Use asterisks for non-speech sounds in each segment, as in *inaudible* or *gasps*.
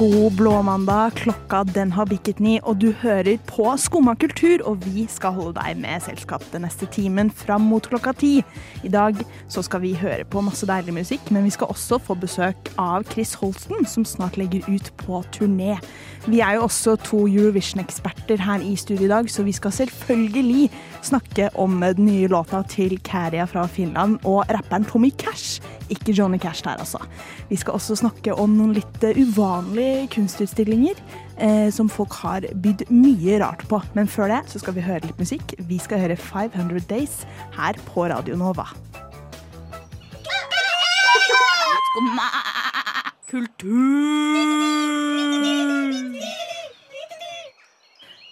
God blåmandag, klokka den har bikket ni, og du hører på Skumma kultur, og vi skal holde deg med selskap den neste timen fram mot klokka ti. I dag så skal vi høre på masse deilig musikk, men vi skal også få besøk av Chris Holsten, som snart legger ut på turné. Vi er jo også to Eurovision-eksperter her i studio i dag, så vi skal selvfølgelig snakke om den nye låta til Kæria fra Finland og rapperen Tommy Cash. Ikke Johnny Cash der, altså. Vi skal også snakke om noen litt uvanlige kunstutstillinger eh, som folk har bydd mye rart på. Men før det så skal vi høre litt musikk. Vi skal høre 500 Days her på Radio Nova. Kultur.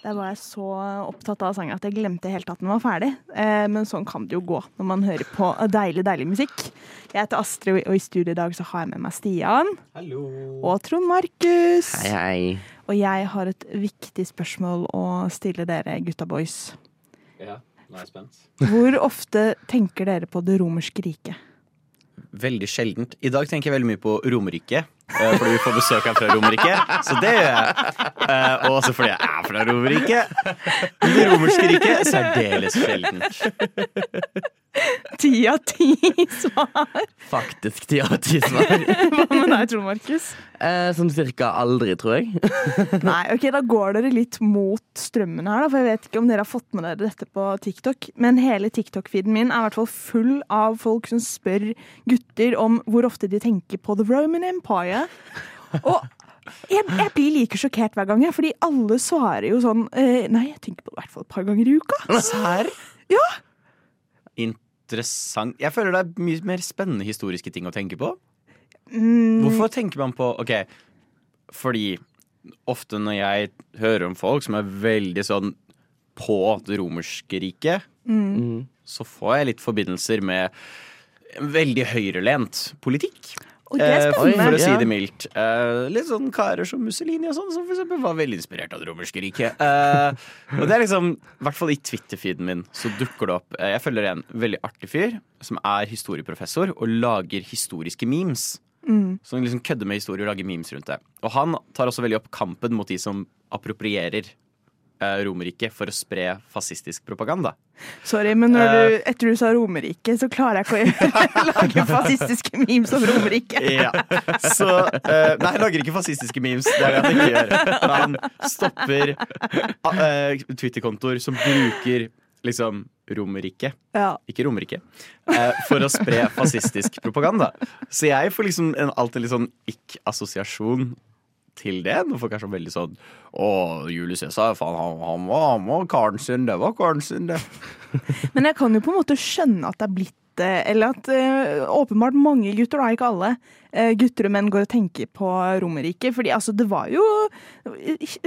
Der var jeg så opptatt av sangen at jeg glemte helt at den var ferdig. Eh, men sånn kan det jo gå når man hører på deilig, deilig musikk. Jeg heter Astrid, og i studio i dag så har jeg med meg Stian. Hallo. Og Trond Markus. Hei, hei. Og jeg har et viktig spørsmål å stille dere gutta boys. Ja, nå er jeg spent. Hvor ofte tenker dere på det romerske riket? Veldig sjeldent. I dag tenker jeg veldig mye på Romerike. eh, Fordi vi får besøk her fra Romerike, så det gjør jeg. Eh, Og også fordi jeg er fra Romerike. Det romerske riket særdeles sjeldent. Ti av ti svar! Faktisk ti av ti svar. *laughs* Hva med deg, Trond Markus? Eh, sånn cirka aldri, tror jeg. *laughs* Nei, ok, da går dere litt mot strømmen her, da, for jeg vet ikke om dere har fått med dere dette på TikTok, men hele TikTok-feeden min er i hvert fall full av folk som spør gutter om hvor ofte de tenker på The Roman Empire. Og jeg, jeg blir like sjokkert hver gang, fordi alle svarer jo sånn eh, Nei, jeg tenker på det i hvert fall et par ganger i uka. Serr? Ja. Interessant. Jeg føler det er mye mer spennende historiske ting å tenke på. Mm, Hvorfor tenker man på Ok, fordi ofte når jeg hører om folk som er veldig sånn på det romerske riket, Mm. så får jeg litt forbindelser med veldig høyrelent politikk. Og det er Eh, for, spennende. for å si det mildt. Eh, litt sånn karer som Mussolini og sånn, som for eksempel var veldig inspirert av det romerske riket. Eh, og det er liksom, i hvert fall i Twitter-feeden min, så dukker det opp Jeg følger en veldig artig fyr som er historieprofessor og lager historiske memes. Mm. Som liksom kødder med historie og lager memes rundt det. Og han tar også veldig opp kampen mot de som approprierer eh, Romerriket for å spre fascistisk propaganda. Sorry, men når du, etter du sa Romerike, så klarer jeg ikke å *laughs* lage fascistiske memes om Romerike. Ja. Så eh, Nei, han lager ikke fascistiske memes. Det er det han ikke gjør. Han stopper uh, Twitter-kontoer som bruker liksom Romerike, Ja. ikke Romerike, eh, for å spre fascistisk propaganda. Så jeg får liksom en, alltid litt sånn ikk-assosiasjon til det. Når folk er veldig sånn Å, Julius Cæsar, faen, han, han, var, han var karen sin, det var karen sin, det. *laughs* Men jeg kan jo på en måte skjønne at det er blitt eller at eh, åpenbart mange gutter, da, ikke alle, eh, gutter og menn går og tenker på Romerike. Fordi altså, det var jo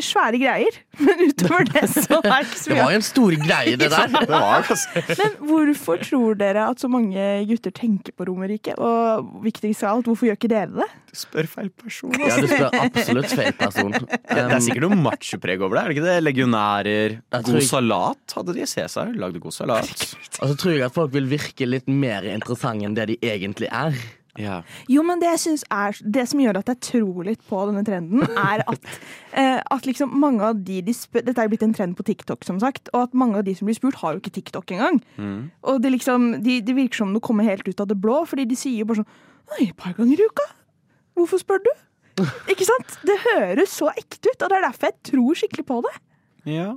svære greier. *laughs* Men utover det så er det ikke så Det var jo en stor greie, det *laughs* der. Det var altså. *laughs* Men hvorfor tror dere at så mange gutter tenker på Romerike? Og viktigst av alt, hvorfor gjør ikke dere det? Spør feil person. Ja, du spør absolutt feil person. Det, det er sikkert noe machopreg over det. er det ikke det? Legionærer. Jeg God jeg... salat hadde de. Cæsar lagde god salat. Og så tror jeg at folk vil virke litt mer interessante enn det de egentlig er. Ja. Jo, men det jeg er Det som gjør at jeg tror litt på denne trenden, er at, *laughs* eh, at liksom mange av de, de spør, Dette er blitt en trend på TikTok, som sagt. Og at mange av de som blir spurt, har jo ikke TikTok engang. Og det liksom de, de virker som det kommer helt ut av det blå, fordi de sier jo bare sånn Oi, et par ganger i uka? Hvorfor spør du? *laughs* Ikke sant? Det høres så ekte ut, og det er derfor jeg tror skikkelig på det. Ja.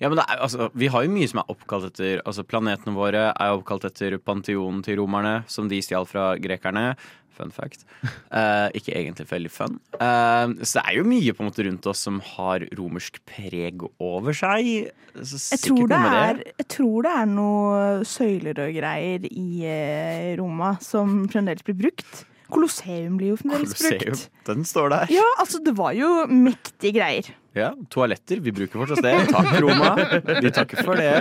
Ja, men det er, altså, Vi har jo mye som er oppkalt etter altså Planetene våre er oppkalt etter panteonen til romerne, som de stjal fra grekerne. Fun fact. *laughs* Eh, ikke egentlig veldig fun. Eh, så det er jo mye på en måte rundt oss som har romersk preg over seg. Så Jeg tror, det er, jeg tror det er noe søyler og greier i eh, Roma som fremdeles blir brukt. Kolosseum blir jo fremdeles Colosseum. brukt. Den står der. Ja, altså det var jo mektige greier. Ja, Toaletter. Vi bruker fortsatt det. Takk, Roma. Vi takker for det.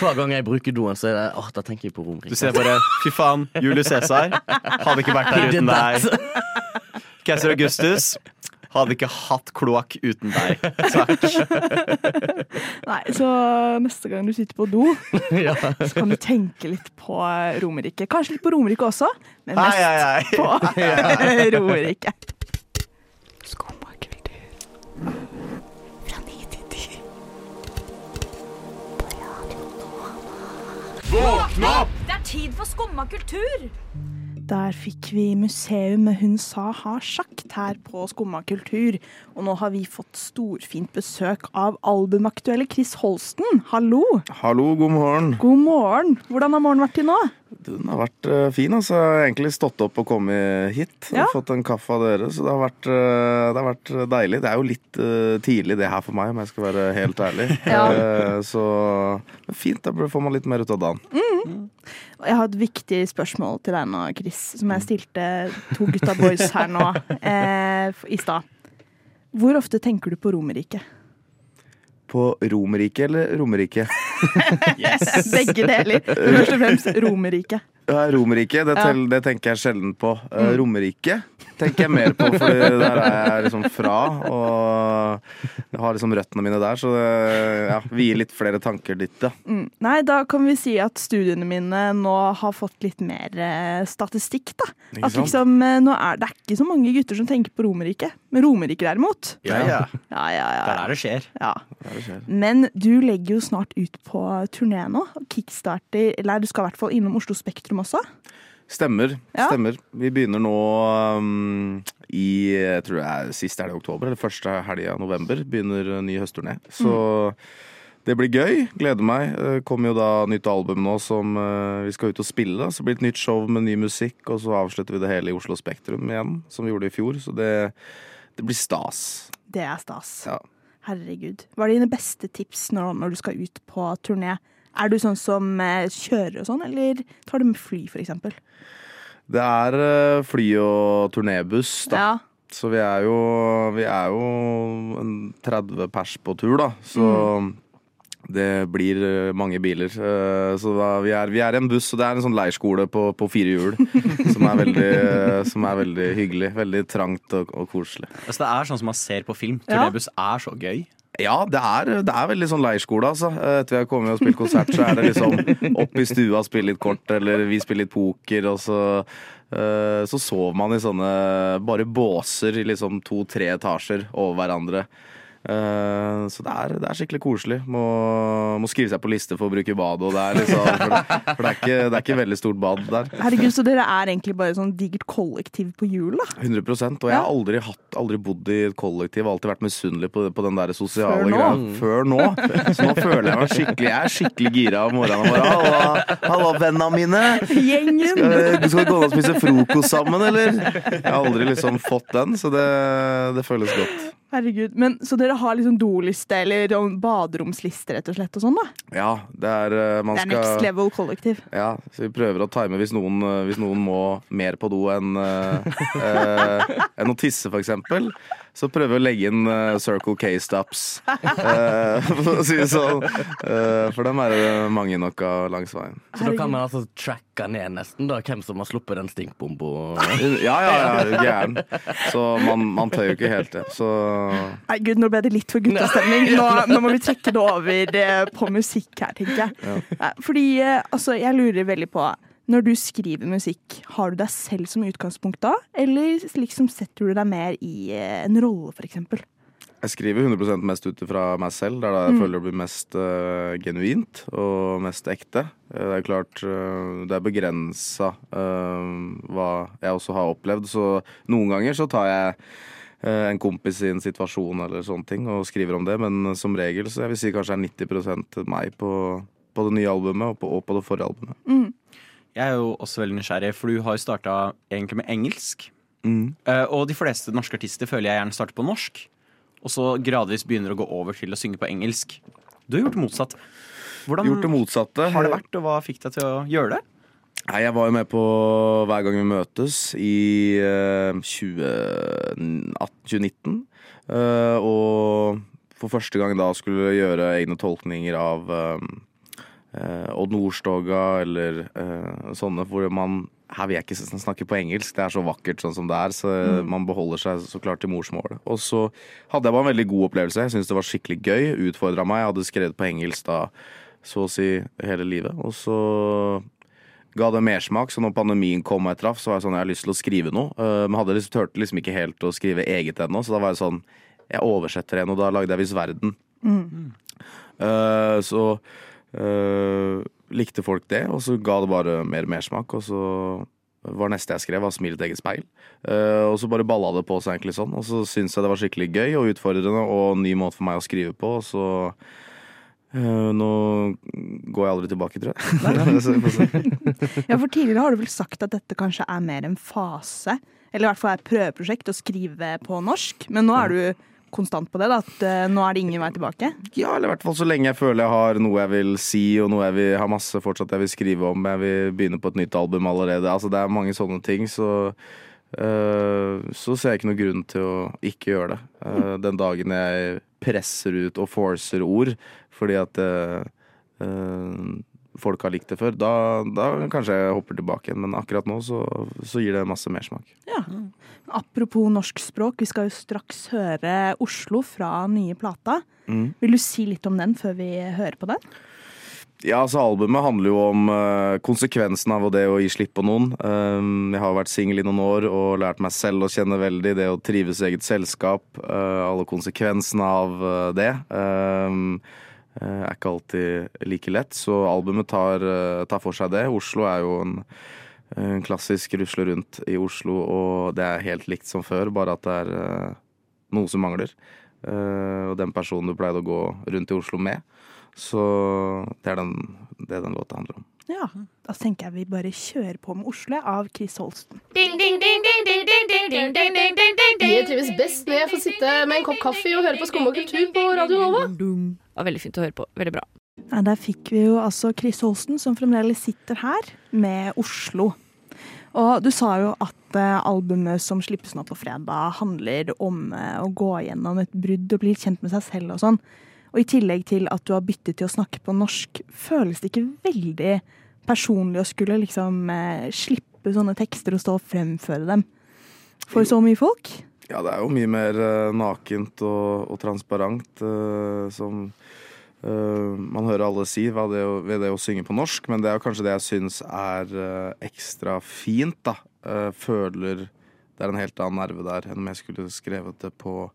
Hver gang jeg bruker doen, så er det, åh, da tenker jeg på Du ser bare Fy faen, Julius Cæsar hadde ikke vært der uten deg. Keiser Augustus hadde ikke hatt kloakk uten deg. Takk. Nei, så neste gang du sitter på do, *laughs* ja. så kan du tenke litt på Romerike. Kanskje litt på Romerike også, men mest Hei, hei, hei. på *laughs* Romerike. Kultur. Fra ni til ti. Det er tid for skumma kultur! Der fikk vi museum med Hun sa har sagt her på Skumma kultur. Og nå har vi fått storfint besøk av albumaktuelle Chris Holsten. Hallo! Hallo, god morgen. God morgen. Hvordan har morgenen vært til nå? Den har vært eh, fin. altså. Jeg har egentlig stått opp og kommet hit. og Ja. Fått en kaffe av dere, så det har, vært, eh, det har vært deilig. Det er jo litt eh, tidlig det her for meg, om jeg skal være helt ærlig. *laughs* Ja. Eh, så men fint, da får man litt mer ut av dagen. Jeg har et viktig spørsmål til deg nå, Chris, som jeg stilte to gutta boys her nå *laughs* eh, i stad. Hvor ofte tenker du på Romerike? På Romerike eller Romerike? *laughs* yes. *laughs* Begge deler. Men først og fremst Romerike. Ja, Romerike, det, Ja. tel, det tenker jeg sjelden på. Mm. Romerike tenker jeg mer på, for der er jeg liksom fra. Og jeg har liksom røttene mine der, så ja, vi gir litt flere tanker dit, da. Mm. Nei, da kan vi si at studiene mine nå har fått litt mer eh, statistikk, da. At liksom, eh, nå er det er ikke så mange gutter som tenker på Romerike. Men Romerike derimot. Ja, ja. Ja, ja, Det er ja. der det skjer. ja. Men du legger jo snart ut på turné nå. Kickstarter, eller du skal i hvert fall innom Oslo Spektrum også. Stemmer. Ja. stemmer. Vi begynner nå um, i jeg tror det er siste helg i oktober, eller første helg av november. Begynner ny høstturné. Så det blir gøy. Gleder meg. Kommer jo da nytt album nå som uh, vi skal ut og spille. da. Så blir det et nytt show med ny musikk, og så avslutter vi det hele i Oslo Spektrum igjen, som vi gjorde i fjor. Så det, det blir stas. Det er stas. Ja. Herregud. Hva er dine beste tips når, når du skal ut på turné? Er du sånn som eh, kjører og sånn, eller tar du med fly, eksempel? Det er uh, fly og turnébuss, da. Ja. Så vi er jo, vi er jo en 30 pers på tur, da. Så det blir eh, mange biler. Eh, Så da, vi, er, vi er i en buss, og det er en sånn leirskole på, på fire hjul. *laughs* som, er veldig, eh, som er veldig hyggelig. Veldig trangt og, og koselig. Altså, det er sånn som man ser på film. Ja. Turnébuss er så gøy. Ja, det er, det er veldig sånn leirskole, altså. Etter vi har kommet og spilt konsert, så er det liksom opp i stua og spille litt kort, eller vi spiller litt poker, og så eh, så sover man i sånne bare båser i liksom to-tre etasjer over hverandre. Eh, så det er, det er skikkelig koselig. Må, må skrive seg på liste for å bruke badet. Liksom, for det, for det, er ikke, det er ikke veldig stort bad der. Herregud, så dere er egentlig bare sånn digert kollektiv på hjul, da? 100% Og jeg har aldri, hatt, aldri bodd i et kollektiv. Har alltid vært misunnelig på, på den der sosiale greia. Før nå. Så nå føler jeg meg skikkelig Jeg er skikkelig gira om morgenen. Halla, halla vennene mine! Gjengen! Skal vi gå ned og spise frokost sammen, eller? Jeg har aldri liksom fått den, så det, det føles godt. Herregud. Men, så dere har liksom doliste eller baderomsliste, rett og slett, og sånn, da? Ja, det er eh, Man Det er next level kollektiv. Ja, så vi prøver å time hvis noen, eh, hvis noen må mer på do enn eh, eh, enn å tisse, for eksempel. Så prøver vi å legge inn uh, Circle K-stops, Uh, *laughs* for å si det sånn. Uh, for dem er det mange nok av langs veien. Så da kan man altså tracke ned nesten da, hvem som har sluppet den stinkbomba. Ja, ja, ja, er gæren. Så man, man tør jo ikke helt det. Så Nei, gud, nå ble det litt for guttastemning. Nå, nå må vi trekke det over eh, på musikk her, tenker jeg. Ja. Fordi, eh, altså, jeg lurer veldig på Når du skriver musikk, har du deg selv som utgangspunkt da? Eller liksom setter du deg mer i eh, en rolle, eksempel? jeg skriver 100% mest ut fra meg selv. Det er da jeg føler det blir mest uh, genuint og mest ekte. Eh, det er klart uh, det er begrensa hva jeg også har opplevd, så noen ganger så tar jeg en kompis i en situasjon eller sånne ting og skriver om det, men som regel så jeg vil si kanskje er 90% meg på, på det nye albumet og på, og på det forrige albumet. Jeg er jo også veldig nysgjerrig, for du har jo starta egentlig med engelsk. Mm. Uh, og de fleste norske artister føler jeg gjerne starter på norsk, og så gradvis begynner å gå over til å synge på engelsk. Du har gjort det motsatt. Hvordan Gjort det motsatte. har det vært, og hva fikk deg til å gjøre det? Nei, jeg var jo med på Hver gang vi møtes i uh, 2018, 2019. Uh, og for første gang da skulle gjøre egne tolkninger av eh, Odd Nordstoga eller eh, sånne, hvor man her vil jeg ikke snakke på engelsk, det er så vakkert sånn som det er. Så man beholder seg så klart til morsmålet. Og så hadde jeg bare en veldig god opplevelse. Jeg syntes det var skikkelig gøy. Utfordra meg. Jeg hadde skrevet på engelsk da så å si hele livet. Og så ga det mersmak, så når pandemien kom og jeg traff, så var jeg sånn, jeg har lyst til å skrive noe. eh, Men hadde liksom, turte liksom ikke helt å skrive eget ennå, så da var jeg sånn Jeg oversetter en, og da lagde jeg Hvis verden. Eh, så eh, likte folk det, og så ga det bare mer mersmak. Og så var neste jeg skrev, var 'Smil ditt eget speil'. Uh, og så bare balla det på seg, egentlig sånn. Og så syntes jeg det var skikkelig gøy og utfordrende og ny måte for meg å skrive på. Og så uh, nå går jeg aldri tilbake, tror jeg. *laughs* *laughs* Ja, for tidligere har du vel sagt at dette kanskje er mer en fase, eller i hvert fall er et prøveprosjekt å skrive på norsk. Men nå er du konstant på det, da, at uh, nå er det ingen vei tilbake. Ja, eller i hvert fall så lenge jeg føler jeg har noe jeg vil si, og noe jeg vil har masse fortsatt jeg vil skrive om. Jeg vil begynne på et nytt album allerede. Altså, det er mange sånne ting, så øh, så ser jeg ikke noen grunn til å ikke gjøre det. Øh, den dagen jeg presser ut og forcer ord fordi at folk har likt det før, da, da kanskje jeg hopper tilbake igjen. Men akkurat nå så, så gir det masse mersmak. Ja. Apropos norsk språk, vi skal jo straks høre Oslo fra nye plata. Vil du si litt om den før vi hører på den? Ja, altså Albumet handler jo om uh, konsekvensen av det å gi slipp på noen. Um, jeg har vært singel i noen år og lært meg selv å kjenne veldig det å trives i eget selskap. Uh, alle konsekvensene av uh, det. Um, er ikke alltid like lett, så albumet tar, eh, tar for seg det. Oslo er jo en, en klassisk rusle rundt i Oslo, og det er helt likt som før, bare at det er eh, noe som mangler. Eh, og den personen du pleide å gå rundt i Oslo med. Så det er den, det den låta handler om. Ja, Da tenker jeg vi bare kjører på med Oslo av Chris Holsten. Jeg trives best når jeg får sitte med en kopp kaffe og høre på Skum og kultur på Radio Nova. Det var veldig fint å høre på. Veldig bra. Ja, der fikk vi jo altså Chris Holsten, som fremdeles sitter her, med Oslo. Og du sa jo at eh, albumet som slippes nå på fredag, handler om eh, å gå gjennom et brudd og bli kjent med seg selv og sånn. Og i tillegg til at du har byttet til å snakke på norsk, føles det ikke veldig personlig å skulle liksom eh, slippe sånne tekster og stå og fremføre dem for så mye folk? Ja, det er jo mye mer nakent og, og transparent, som man hører alle si ved det, å, ved det å synge på norsk, men det er kanskje det jeg syns er eh, ekstra fint, da. Eh, føler det er en helt annen nerve der enn om jeg skulle skrevet det på,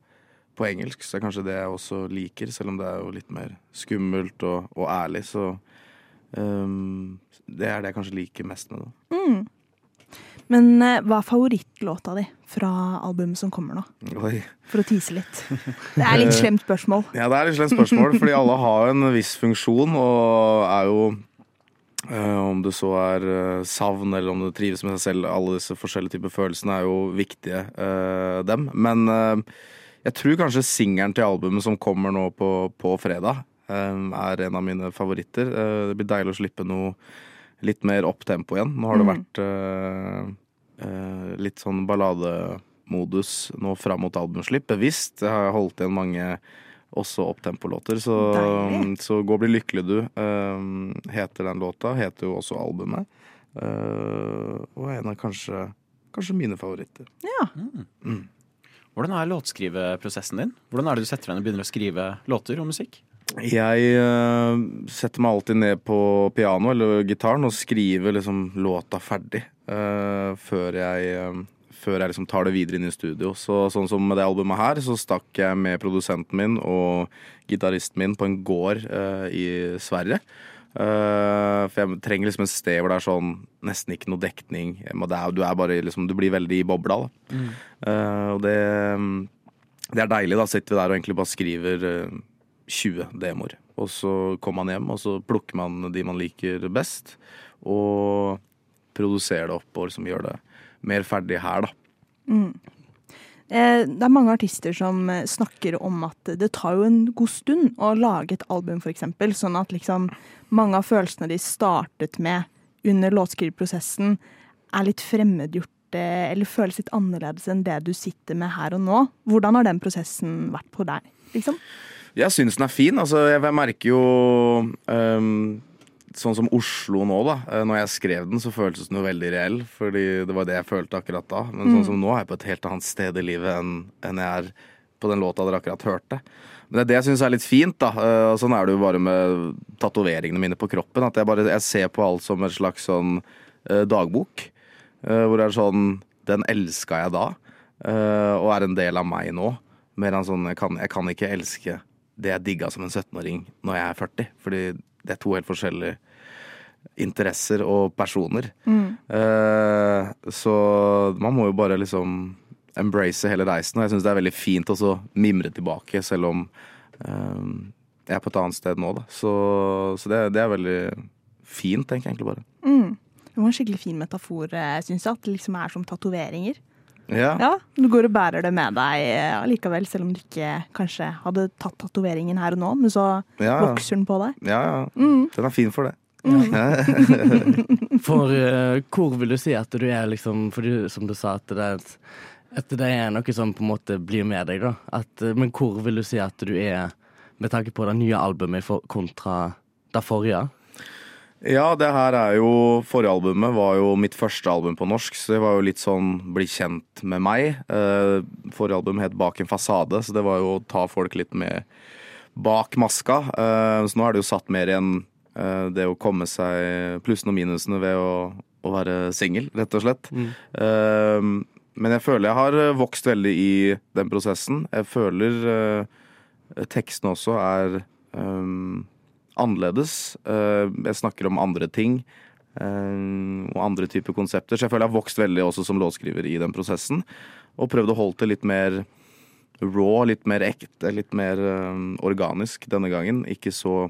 på engelsk. Så det er kanskje det jeg også liker, selv om det er jo litt mer skummelt og, og ærlig, så um, det er det jeg kanskje liker mest med det. Men eh, hva er favorittlåta di fra albumet som kommer nå? Oi. For å tise litt. Det er litt slemt spørsmål. Ja, det er litt slemt spørsmål, fordi alle har en viss funksjon, og er jo eh, om det så er eh, savn, eller om du trives med seg selv, alle disse forskjellige typer følelsene er jo viktige, eh, dem. Men eh, jeg tror kanskje singelen til albumet som kommer nå på, på fredag, eh, er en av mine favoritter. Eh, det blir deilig å slippe noe litt mer opptempo igjen. Nå har det vært eh, eh, litt sånn ballademodus nå fram mot albumslipp. Bevisst. Jeg har holdt igjen mange også opptempolåter. Så, så Gå og bli lykkelig, du, eh, heter den låta. Heter jo også albumet. Eh, og er en av kanskje, kanskje mine favoritter. Ja. Hvordan er låtskriveprosessen din? Hvordan er det du setter deg ned og begynner å skrive låter og musikk? Jeg eh, setter meg alltid ned på piano eller gitaren og skriver liksom låta ferdig eh, før jeg eh, før jeg liksom tar det videre inn i studio. Så, sånn som med det albumet her, så stakk jeg med produsenten min og gitaristen min på en gård i Sverige. For jeg trenger liksom et sted hvor det er sånn nesten ikke noe dekning. Du, er bare, liksom, du blir veldig i bobla. Da. Eh, og det, det er deilig. Da sitter vi der og egentlig bare skriver 20 demoer. Og så kommer man hjem, og så plukker man de man liker best. Og produserer det opp og liksom gjør det mer ferdig her, da. Mm. Det er mange artister som eh, snakker om at det tar jo en god stund å lage et album, f.eks. Sånn at liksom mange av følelsene de startet med under låtskriveprosessen, er litt fremmedgjorte eller føles litt annerledes enn det du sitter med her og nå. Hvordan har den prosessen vært på deg? liksom? Jeg syns den er fin. Altså, jeg, jeg merker jo um, sånn som Oslo nå, da. eh, Når jeg skrev den, så føltes den jo veldig reell, fordi det var det jeg følte akkurat da. Men Mm. sånn som nå er jeg på et helt annet sted i livet enn, enn jeg er på den låta dere akkurat hørte. Men det er det jeg syns er litt fint, da. eh, Og sånn er det jo bare med tatoveringene mine på kroppen. At jeg bare jeg ser på alt som en slags sånn eh, dagbok. eh, Hvor det er sånn Den elska jeg da, eh, og er en del av meg nå. Mer enn sånn jeg kan, jeg kan ikke elske det jeg digga som en 17-åring når jeg er 40. Fordi det er to helt forskjellige interesser og personer. Eh, så man må jo bare liksom embrace hele reisen. Og jeg syns det er veldig fint å mimre tilbake, selv om eh, jeg er på et annet sted nå, da. Så, så det, det er veldig fint, tenker jeg egentlig bare. Mm. Det var en skikkelig fin metafor, syns jeg. At det liksom er som tatoveringer. Ja. Ja, du går og bærer det med deg eh, allikevel, selv om du ikke kanskje hadde tatt tatoveringen her og nå, men så Ja, ja. vokser den på deg. Ja, ja. Mm. Den er fin for det. *laughs* For uh, hvor vil du si at du er, liksom For du, som du sa, at det er, at det er noe som på en måte blir med deg, da. At, eh, men hvor vil du si at du er med tanke på det nye albumet kontra det forrige? Ja, det her er jo Forrige albumet var jo mitt første album på norsk, så det var jo litt sånn bli kjent med meg. Eh, forrige album het Bak en fasade, så det var jo å ta folk litt med bak maska. Eh, så nå er det jo satt mer igjen eh, det å komme seg plussene og minusene ved å, å være singel, rett og slett. Mm. men jeg føler jeg har vokst veldig i den prosessen. Jeg føler tekstene også er annerledes. Eh, jeg snakker om andre ting eh, og andre typer konsepter. Så jeg føler jeg har vokst veldig også som låtskriver i den prosessen. Og prøvd å holde det litt mer raw, litt mer ekte, litt mer eh, organisk denne gangen. Ikke så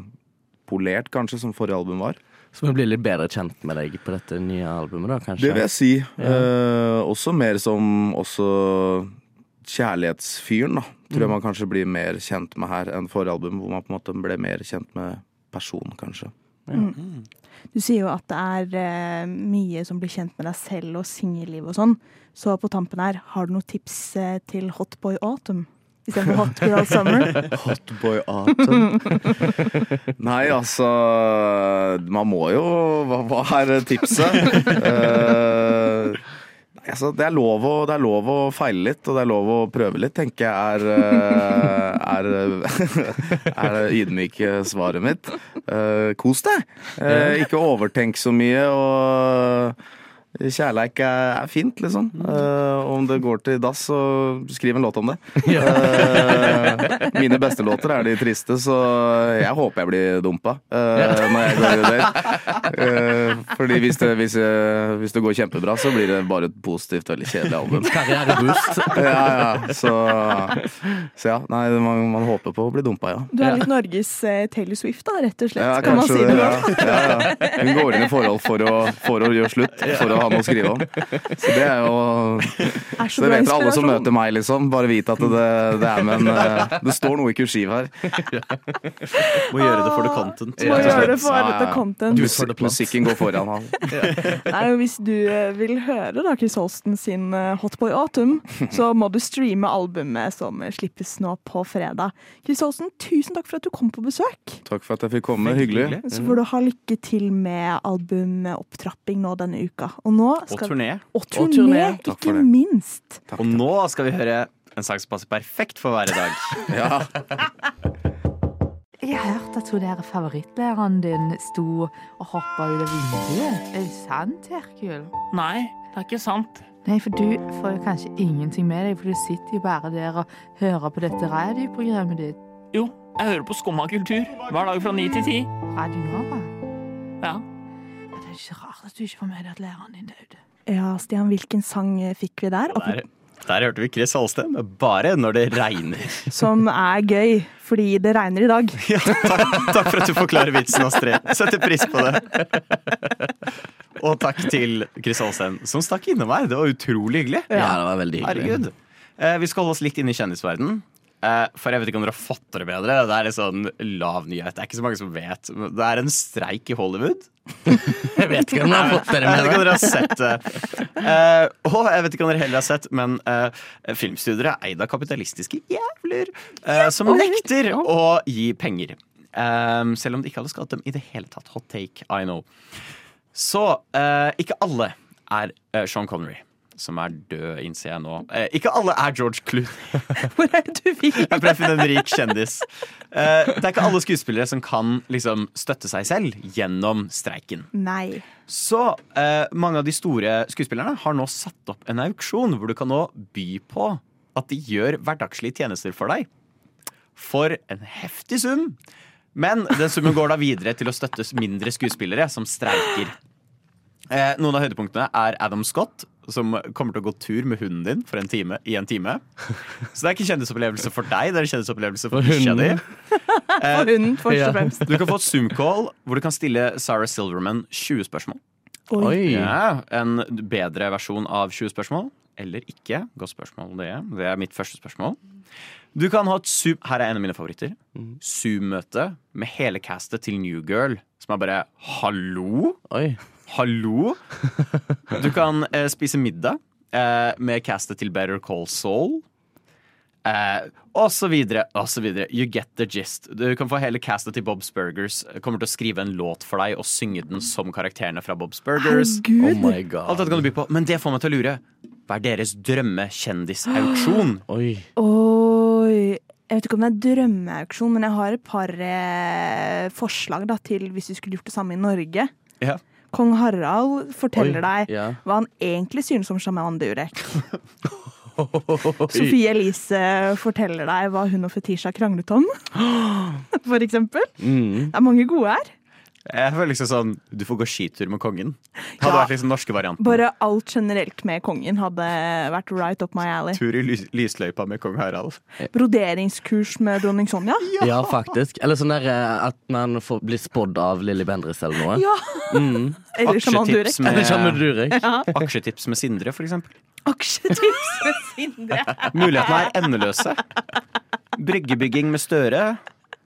polert kanskje som forrige album var. Så vi blir litt bedre kjent med deg på dette nye albumet, da, kanskje? Det vil jeg si. Eh, også mer som også kjærlighetsfyren, da. Tror jeg man kanskje blir mer kjent med her enn forrige album, hvor man på en måte ble mer kjent med personen, kanskje. Mm. Du sier jo at det er uh, mye som blir kjent med deg selv og singelliv og sånn. Så på tampen her, har du noen tips uh, til Hot Boy Autumn? Istedenfor Hot Girl Summer? *laughs* *laughs* Hotboy Autumn. *laughs* Nei, altså Man må jo Hva, hva er tipset? Eh, nei, altså, det, er lov å, det er lov å feile litt, og det er lov å prøve litt, tenker jeg er, eh, er, *laughs* er det ydmyke svaret mitt. Uh, kos deg! Uh, ikke overtenk så mye, og Kjærleik er, fint, liksom. Uh, om det går til dass, så skriv en låt om det. *laughs* Uh, mine beste låter er de triste, så jeg håper jeg blir dumpa uh, når jeg går i det. *laughs* Eh, fordi hvis det, hvis, hvis det går kjempebra, så blir det bare et positivt, veldig kjedelig album. Karriereboost. *laughs* Ja, ja. Så, så ja. Nei, man, man håper på å bli dumpa, ja. Du er litt Norges eh, Taylor Swift, da, rett og slett. Ja, kan man si det ja, ja. Hun går inn i forhold for å, for å gjøre slutt, for å ha noe å skrive om. Så det er jo Er så Så det vet alle som møter meg, liksom. Bare vite at det, det er med en eh, Det står noe i kursiv her. Må gjøre det for the content. Må gjøre det for Ja, ja, the ja. content. Musikk, musikken går foran han. *laughs* Nei, Hvis du eh, vil høre da Chris Holsten sin Hotboy Autumn, så må du streame albumet som eh, slippes nå på fredag. Chris Holsten, tusen takk for at du kom på besøk. Takk for at jeg fikk komme. Hyggelig. Så får du ha lykke til med albumopptrapping nå denne uka. Og, nå Og turné. Og turné, og turné. ikke det. minst. Og nå skal vi høre en sang som passer perfekt for hver dag. *laughs* Ja. Jeg har hørt at hun der favorittlæreren din sto og hoppa ut av vinduet. Er det sant, Herkul? Nei, det er ikke sant. Nei, for du får jo kanskje ingenting med deg, for du sitter jo bare der og hører på dette radioprogrammet ditt. Jo, jeg hører på Skumma kultur hver dag fra ni til ti. Radio Nova. Ja. Er ikke rart at du ikke får med deg at læreren din døde. Ja, Stian, hvilken sang eh, fikk vi der? Der, der hørte vi Chris Halstem, bare når det regner. *laughs* Som er gøy, fordi det regner i dag. *laughs* Ja, takk, takk for at du forklarer vitsen, Astrid. Setter pris på det. *laughs* Og takk til Chris Halstem, som stakk innom her. Det var utrolig hyggelig. Ja, det var veldig hyggelig. Herregud. Eh, vi skal holde oss litt inn i kjendisverden. Eh, for jeg vet ikke om dere har fått det bedre. Det er en sånn lav nyhet. Det er ikke så mange som vet. Det er en streik i Hollywood. *laughs* Jeg vet ikke om dere har fått dere Jeg vet ikke om dere har sett det. Uh, og jeg vet ikke om dere heller har sett, men uh, filmstudier er eid av kapitalistiske jævler uh, som nekter å gi penger. Um, selv om de ikke hadde skadet dem i det hele tatt. Hot take, I know. Så ikke alle er Sean Connery, som er død, innser jeg nå. Eh, ikke alle er George Clooney. *laughs* Hvor er det du vil? Jeg prøver å finne en rik kjendis. Eh, det er ikke alle skuespillere som kan liksom, støtte seg selv gjennom streiken. Nei. Så eh, mange av de store skuespillerne har nå satt opp en auksjon hvor du kan nå by på at de gjør hverdagslige tjenester for deg. For en heftig sum. Men den summen går da videre til å støtte mindre skuespillere som streiker. Eh, noen av høydepunktene er Adam Scott, som kommer til å gå tur med hunden din for en time, i en time. *laughs* Så det er ikke kjendisopplevelse for deg, det er en kjendisopplevelse for For bikkja di. hunden. *laughs* For hunden, først og fremst. Du kan få et Zoom-call hvor du kan stille Sarah Silverman 20 spørsmål. Oi. Ja, en bedre versjon av 20 spørsmål. Eller ikke. Godt spørsmål, det. Det er mitt første spørsmål. Du kan ha et Zoom Her er en av mine favoritter. Zoom-møte med hele castet til New Girl. Som er bare Hallo? Oi. Hallo? Du kan eh, spise middag eh, med castet til Better Call Saul. Eh, og så videre, og så videre. You get the gist. Du kan få hele castet til Bob's Burgers. Kommer til å skrive en låt for deg og synge den som karakterene fra Bob's Burgers. Oh my god. Alt dette kan du by på. Men det får meg til å lure. Hva er deres drømmekjendisauksjon? *gasps* Oi. Oi. Jeg vet ikke om det er drømmeauksjon, men jeg har et par eh, forslag da, til hvis vi skulle gjort det samme i Norge. Ja. Kong Harald forteller Oi, deg ja. hva han egentlig synes om sjaman Durek. *laughs* Sofie Elise forteller deg hva hun og Fetisha kranglet om. *gasps* For eksempel. Mm. Det er mange gode her. Jeg føler liksom sånn Du får gå skitur med kongen. Hadde Ja. vært liksom norske varianten. Bare alt generelt med kongen hadde vært right up my alley. Tur i lys lysløypa med kong Harald. Broderingskurs med dronning Sonja. Ja, faktisk. Eller sånn der eh, at man får bli spådd av Lilly Bendriss eller noe. Ja. Mm. Eller sjaman Durek. Med, Eller Sjaman Durek. Ja. aksjetips med Sindre, for eksempel. Aksjetips med Sindre. *laughs* Mulighetene er endeløse. Bryggebygging med Støre.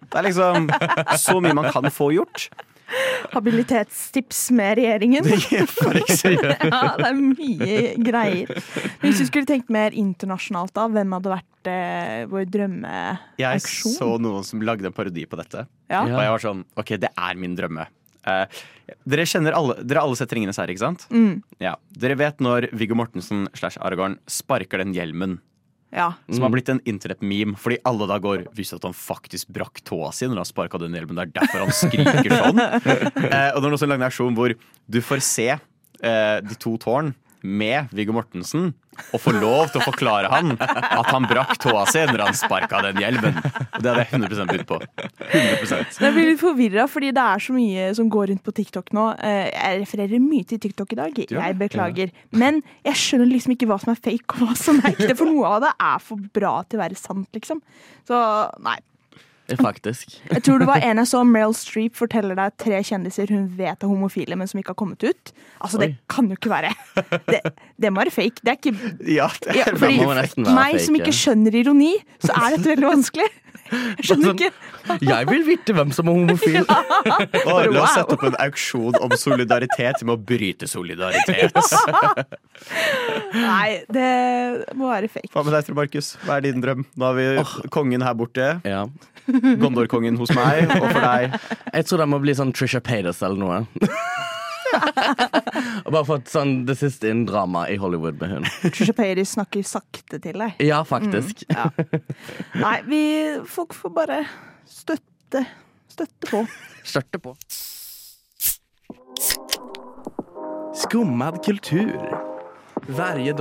Det er liksom så mye man kan få gjort. Habilitetstips med regjeringen. For eksempel. *laughs* ja, det er mye greier. Men hvis du skulle tenkt mer internasjonalt, da, hvem hadde vært eh, vår Jeg så noen som lagde en parodi på dette. Ja. Og jeg var sånn OK, det er min drømme. Eh, dere kjenner alle Dere alle sett Ringenes herre, ikke sant? Mm, Ja. Dere vet når Viggo Mortensen slash Aragorn sparker den hjelmen ja. som har blitt en internett-meme, fordi alle da går Visste at han faktisk brakk tåa si når han sparka den hjelmen. Det er derfor han skriker sånn. *laughs* eh, og det er også en lang aksjon hvor du får se eh, de to tårn med Viggo Mortensen og får lov til å forklare han at han brakk tåa si når han sparka den hjelmen. Og det hadde jeg 100 bytt på. 100% Jeg blir litt forvirra, fordi det er så mye som går rundt på TikTok nå. Eh, Jeg refererer mye til TikTok i dag. Jeg beklager. *laughs* Men jeg skjønner liksom ikke hva som er fake og hva som er ekte, for noe av det er for bra til å være sant, liksom. Så nei. *laughs* Faktisk. Jeg tror det var en jeg så, Meryl Streep forteller deg tre kjendiser hun vet er homofile, men som ikke har kommet ut. Altså, det kan jo ikke være Det, det må være fake. Det er ikke Ja, det ja, er fordi Meg fake, som ikke ja. skjønner ironi, så er dette veldig vanskelig. Jeg skjønner Sånn- ikke. *laughs* Jeg vil vite hvem som er homofil. *laughs* Å, la oss sette opp en auksjon om solidaritet med å bryte solidaritet. *laughs* Nei, det må være fake. Hva med deg, Tor Markus? Hva er din drøm? Nå har vi kongen her borte. Ja. Gondor-kongen hos meg. Og for deg Jeg tror det må bli sånn Trisha Paytas eller noe. *laughs* Og bare fått sånn det siste innen drama i Hollywood med hun. Trisha Paytas snakker sakte til deg. Ja, faktisk. Ja. Nei, vi, folk får bare støtte. Støtte på. *laughs* Størte på. Skummad kultur. Varje.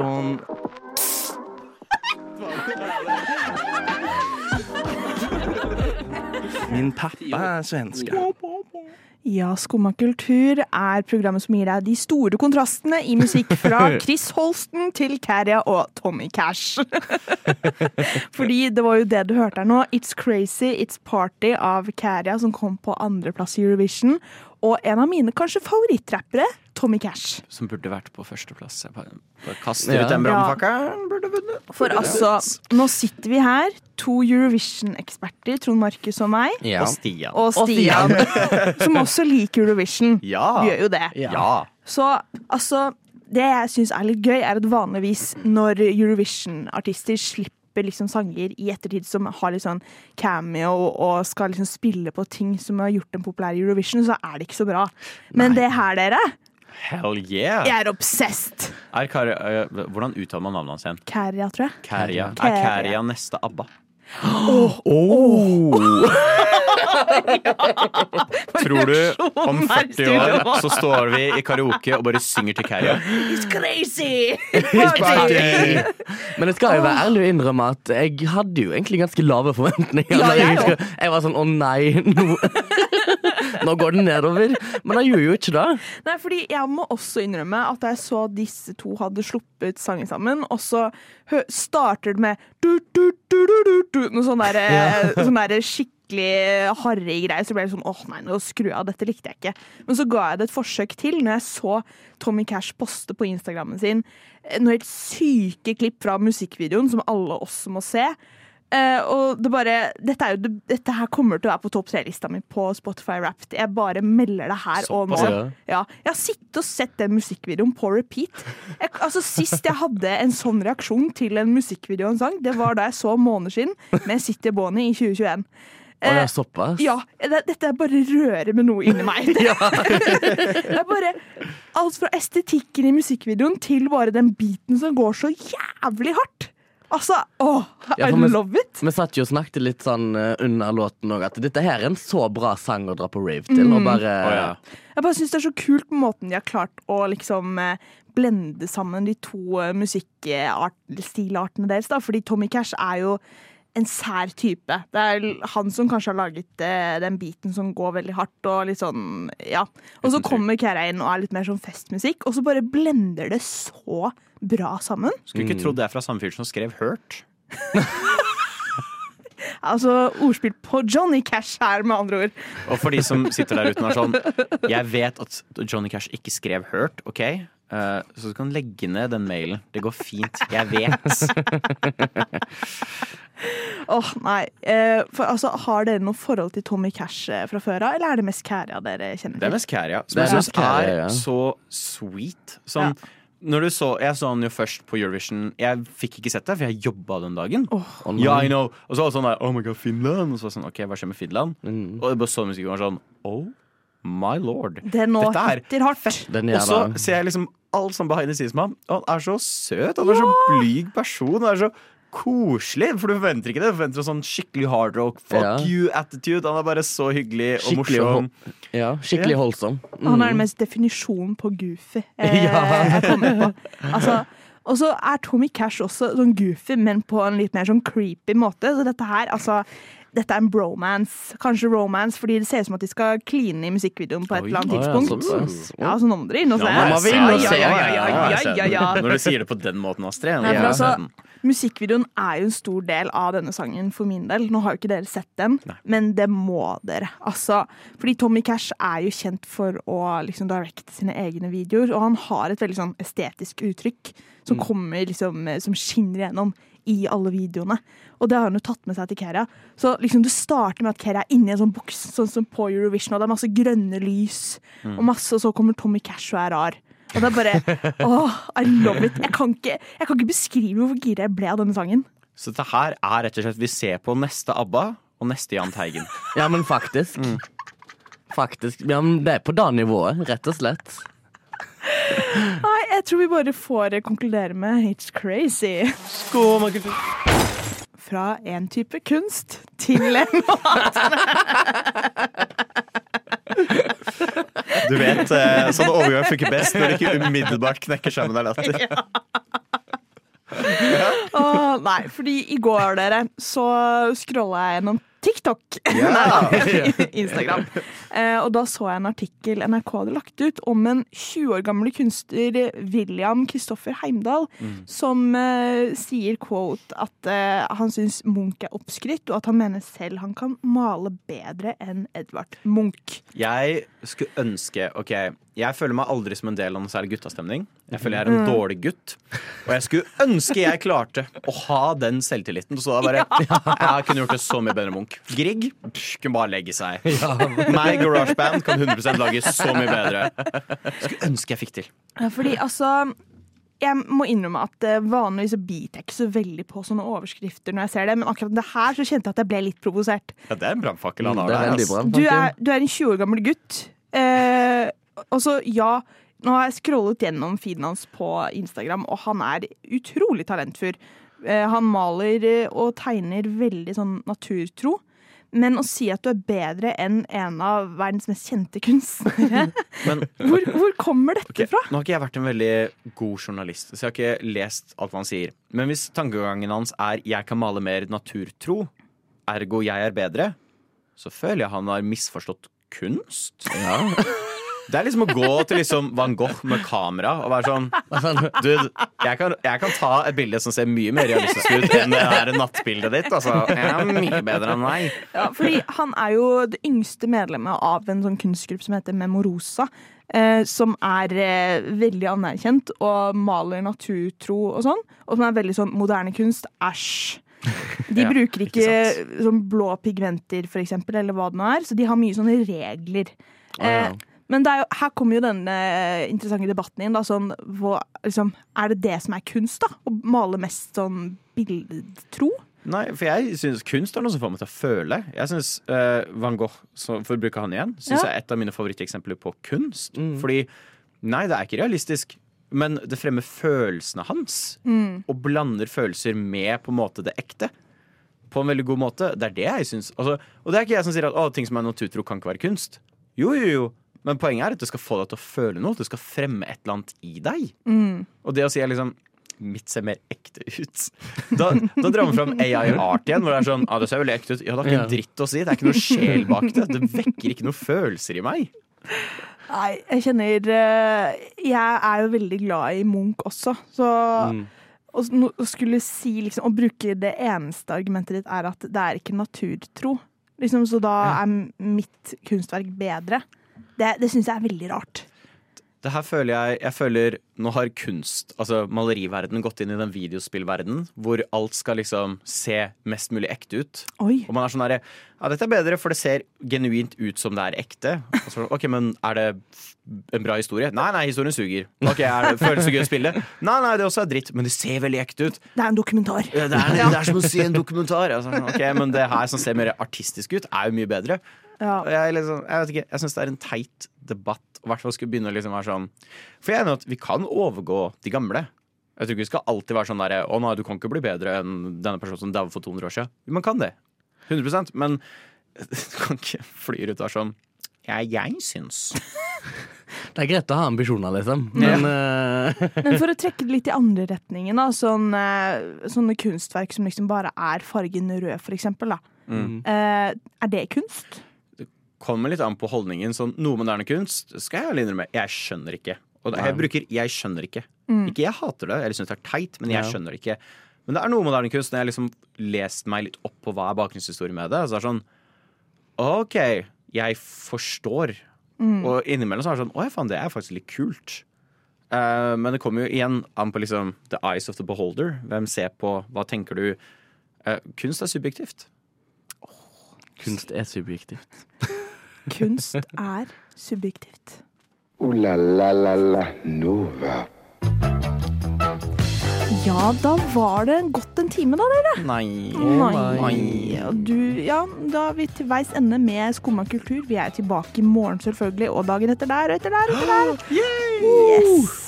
Min pappa er svenska. Ja, Skumma kultur er programmet som gir deg de store kontrastene i musikk fra *laughs* Chris Holsten til Caria og Tommy Cash. *laughs* Fordi det var jo det du hørte her nå. It's Crazy, It's Party av Caria som kom på andreplass i Eurovision. Og en av mine kanskje favorittrappere, Tommy Cash. Som burde vært på førsteplass. Jeg bare, bare kaster Ja. ut den brannfakkelen. Burde vunnet. For altså, nå sitter vi her, to Eurovision-eksperter, Trond Markus og meg, Ja. Og Stian. og Stian, *laughs* som også liker Eurovision. Ja. Vi gjør jo det. Ja. Så altså Det jeg syns er litt gøy, er at vanligvis når Eurovision-artister slipper liksom sanger i ettertid som har litt sånn cameo og skal liksom spille på ting som har gjort dem populære i Eurovision, så er det ikke så bra. Men det her, dere, Hell yeah! jeg er obsessed. Er Kari, øh, hvordan uttaler man navnet hans igjen? Kæria, tror jeg. Kæria. Er Kæria. Kæria neste ABBA? *laughs* Tror du om 40 år så står vi i karaoke og bare synger til Kæria? It's crazy! Men jeg skal jo være ærlig og innrømme at jeg hadde jo egentlig ganske lave forventninger. Ja, jeg jeg var sånn å nei, nå, *laughs* nå går det nedover. Men han gjorde jo ikke det. Nei, fordi jeg må også innrømme at jeg så disse to hadde sluppet sangen sammen, og så starter det med du, du, du, du, du, du, noe sånn der, Ja. sånn der skikkelig harry greier, så ble det sånn åh nei, nå skru av, dette likte jeg ikke. Men så ga jeg det et forsøk til når jeg så Tommy Cash poste på Instagrammen sin eh, noen helt syke klipp fra musikkvideoen som alle også må se. Eh, og det bare dette, er jo, dette her kommer til å være på topp tre-lista mi på Spotify Wrapped. Jeg bare melder det her og nå. Ja. Jeg har sittet og sett den musikkvideoen på repeat. Jeg, altså Sist jeg hadde en sånn reaksjon til en musikkvideo og en sang, det var da jeg så Måneskinn med City Bonnie i 2021. Å, det er såpass? Ja, det, Dette er bare rører med noe inni meg. *laughs* det er bare Alt fra estetikken i musikkvideoen til bare den biten som går så jævlig hardt. Altså, åh, Ja, I love it! Vi satt jo og snakket litt sånn eh, under låten òg, at dette her er en så bra sang å dra på rave til. Og Mm. bare Jeg bare syns det er så kult på måten de har klart å liksom eh, blende sammen de to eh, musikkstilartene deres. da, Fordi Tommy Cash er jo en sær type. Det er han som kanskje har laget eh, den biten som går veldig hardt. Og litt sånn, ja. Og så kommer Kera inn og er litt mer sånn festmusikk, og så bare blender det så bra sammen. Skulle ikke trodd det er fra samme fyr som skrev Hurt. *laughs* Altså ordspill på Johnny Cash her, med andre ord. Og for de som *laughs* sitter der ute og er sånn Jeg vet at Johnny Cash ikke skrev Hurt, OK? Eh, så du kan legge ned den mailen. Det går fint. Jeg vet. *laughs* Åh, nei. Eh, for, altså, har dere noe forhold til Tommy Cash eh, fra før av, eller er det mest Kæria dere kjenner til? Det er mest Kæria. Som jeg er syns er så sweet. Sånn, når du så, jeg så han jo først på Eurovision. Jeg fikk ikke sett det, for jeg jobba den dagen. Oh. ja, I know. Og så var det sånn der, Oh my god, Finland. Og så var det sånn, ok, hva skjer med Finland? Mm. Og jeg bare så musikken og var sånn Oh my lord. Det nå Dette er hitter hardt. Den Og så ser jeg liksom alt sånn behind the scenes med ham. Og han er så søt. Han er så blyg person. Han er så koselig. For du forventer ikke det. Du forventer en sånn skikkelig hard rock, fuck Ja. you-attitude. Han er bare så hyggelig og Skikkelig morsom. hol- ja, skikkelig holdsom. holdsom. Han er Mm. den mest definisjonen på goofy eh, *laughs* Ja. jeg kommer på. Altså, og så er Tommy Cash også sånn goofy, men på en litt mer sånn creepy måte. Så dette her, altså dette er en bromance. Kanskje romance, fordi det ser ut som at de skal kline i musikkvideoen på et Oi. eller annet ja, tidspunkt. Ja, så nå må dere inn og se. Ja, nå må vi inn og Ja, ja, ja, ja, ja, ja, ja. Når du sier det på den måten, Astrid. Ja. altså, musikkvideoen er jo en stor del av denne sangen for min del. Nå har jo ikke dere sett den, men det må dere. Altså, fordi Tommy Cash er jo kjent for å liksom directe sine egne videoer, og han har et veldig sånn estetisk uttrykk som kommer liksom, eh, som skinner gjennom i alle videoene. Og det har han jo tatt med seg til Kera. Så liksom det starter med at Kera er inni en sånn boks, sånn som på Eurovision, og det er masse grønne lys, Mm. og masse, og så kommer Tommy Cash og er rar. Og det er bare Åh, I love it. Jeg kan ikke, jeg kan ikke beskrive hvor gira jeg ble av denne sangen. Så dette her er rett og slett Vi ser på neste ABBA og neste Jahn Teigen. *laughs* Ja, men faktisk. Faktisk. Ja, men det er på det nivået, rett og slett. Nei, jeg tror vi bare får konkludere med It's crazy. Fra en type kunst til en *laughs* *laughs* *laughs* Du vet, eh, sånne overganger funker best når de ikke umiddelbart knekker sammen av latter. *laughs* Åh, Nei, fordi i går, dere, så scrolla jeg gjennom TikTok. Yeah. *laughs* Nei, *laughs* Instagram. Eh, og da så jeg en artikkel NRK hadde lagt ut om en 20 år gamle kunstner, William Kristoffer Heimdal, Mm. som eh, sier quote at eh, han syns Munch er oppskrytt, og at han mener selv han kan male bedre enn Edvard Munch. Jeg skulle ønske Ok, jeg føler meg aldri som en del av noen særlig guttastemning. Jeg føler jeg er en Mm. dårlig gutt. Og jeg skulle ønske jeg klarte å ha den selvtilliten. Så da bare *laughs* Jeg kunne gjort det så mye bedre Munch. Grieg kunne bare legge seg. *laughs* Meg, GarageBand, kan 100% lage så mye bedre. Skulle ønske jeg fikk til. Fordi altså jeg må innrømme at eh, vanligvis så biter jeg ikke så veldig på sånne overskrifter når jeg ser det, men akkurat det her så kjente jeg at jeg ble litt provosert. Ja, det er en brannfakkel han Mm, har er der. Du er, du er en 20 år gammel gutt. Eh, og så, ja, nå har jeg scrollet gjennom feeden hans på Instagram, og han er utrolig talentfull. Eh, han maler eh, og tegner veldig sånn naturtro. Men å si at du er bedre enn en av verdens mest kjente kunstnere *laughs* Men Hvor, hvor kommer dette okay. fra? Nå har ikke jeg vært en veldig god journalist, så jeg har ikke lest alt hva han sier. Men hvis tankegangen hans er 'jeg kan male mer naturtro', ergo jeg er bedre, så føler jeg han har misforstått kunst. Det er liksom å gå til liksom Van Gogh med kamera og være sånn Dude, jeg kan, jeg kan ta et bilde som ser mye mer realistisk ut enn det her nattbildet ditt. Altså, jeg er mye bedre enn deg. Ja, fordi han er jo det yngste medlemmet av en sånn kunstgruppe som heter Memorosa. Eh, som er eh, veldig anerkjent og maler naturtro og sånn. Og som er veldig sånn moderne kunst. Æsj. De *laughs* Ja, bruker ikke ikke, sånn blå pigmenter, for eksempel, eller hva det nå er. Så de har mye sånne regler. Oh, ja. Eh, men det er jo, her kommer jo den interessante debatten inn. Da, sånn, hvor, liksom, er det det som er kunst, da? Å male mest sånn bildetro? Nei, for jeg syns kunst er noe som får meg til å føle. Jeg synes uh, Van Gogh, så, for å bruke han igjen, synes Ja. jeg er et av mine favoritteksempler på kunst. Fordi nei, det er ikke realistisk, men det fremmer følelsene hans. Og blander følelser med på en måte det ekte. På en veldig god måte. Det er det jeg syns. Altså, og det er ikke jeg som sier at å, ting som er naturtro, kan ikke være kunst. Jo, jo, jo. Men poenget er at det skal få deg til å føle noe. Det skal fremme et eller annet i deg. Og det å si er liksom Mitt ser mer ekte ut. Da, da drar man fram AI *laughs* art igjen. Hvor det er sånn, ah, det ser veldig ekte ut Ja, det har ikke Ja. en dritt å si. Det er ikke noe sjel bak det. Det vekker ikke noen følelser i meg. Nei, jeg kjenner eh, Jeg er jo veldig glad i Munch også, så Mm. å skulle si liksom Å bruke det eneste argumentet ditt er at det er ikke naturtro. Liksom, så da er mitt kunstverk bedre. Det, det syns jeg er veldig rart. Det her føler jeg Jeg føler Nå har kunst, altså maleriverdenen, gått inn i den videospillverdenen hvor alt skal liksom se mest mulig ekte ut. Oi. Og man er sånn herre Ja, dette er bedre, for det ser genuint ut som det er ekte. Og så, ok, men er det en bra historie? Nei, nei, historien suger. Ok, er det, Føles det gøy å spille? Nei, nei, det også er dritt, men det ser veldig ekte ut. Det er en dokumentar. Ja, Det er, det er som å si en dokumentar. Altså, ok, Men det her som ser mer artistisk ut, er jo mye bedre. Ja. Jeg, liksom, jeg vet ikke, jeg syns det er en teit debatt. I hvert fall skulle begynne å liksom være sånn For jeg er enig at vi kan overgå de gamle. Jeg tror ikke vi skal alltid være sånn der Å nei, du kan ikke bli bedre enn denne personen som daua for 200 år siden. Man kan det. 100% Men *laughs* du kan ikke fly ut og være sånn Ja, jeg syns. Det er greit å ha ambisjoner, liksom. Men eh, Men for å trekke det litt i andre retningen, da, sånn, eh, sånne kunstverk som liksom bare er fargen rød, for eksempel. Da. Mm. Eh, er det kunst? Kommer litt an på holdningen. Sånn, noe moderne kunst skal jeg innrømme, jeg skjønner ikke. Og jeg bruker 'jeg skjønner ikke'. Ikke jeg hater det, eller syns det er teit, men jeg skjønner ikke. Men det er noe moderne kunst når jeg liksom lest meg litt opp på hva er bakgrunnshistorie med det. Så er det sånn OK, jeg forstår. Og innimellom så er det sånn Å ja, faen, det er faktisk litt kult. Uh, men det kommer jo igjen an på liksom the eyes of the beholder. Hvem ser på, hva tenker du? Uh, kunst er subjektivt. kunst er subjektivt. Kunst er subjektivt. O-la-la-la-la Nova. Ja, da var det godt en time, da, dere. Nei. Nei. Du, ja, da er vi til veis ende med Skumma kultur. Vi er tilbake i morgen, selvfølgelig, og dagen etter der og etter der. Etter der. *gasps* Yes!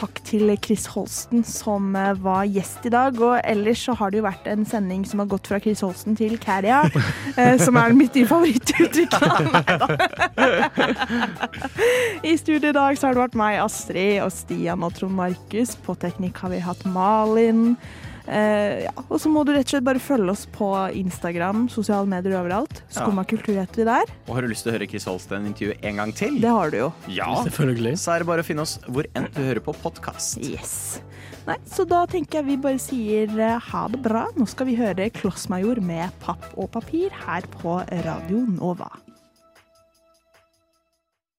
Takk til Chris Holsten som eh, var gjest i dag. Og ellers så har det jo vært en sending som har gått fra Chris Holsten til Carria, *laughs* eh, som er mitt nye favorittuttrykk. *laughs* I studio i dag så har det vært meg, Astrid, og Stian og Trond Markus. På teknikk har vi hatt Malin. Eh, ja, og så må du rett og slett bare følge oss på Instagram, sosiale medier overalt. Skumma kultur heter vi der. Og har du lyst til å høre Chris Holsten intervjue en gang til? Det har du jo. Ja, Selvfølgelig. så er det bare å finne oss hvor enn du hører på podkast. Yes. Nei, så da tenker jeg vi bare sier eh, ha det bra. Nå skal vi høre Klossmajor med Papp og papir her på Radio Nova.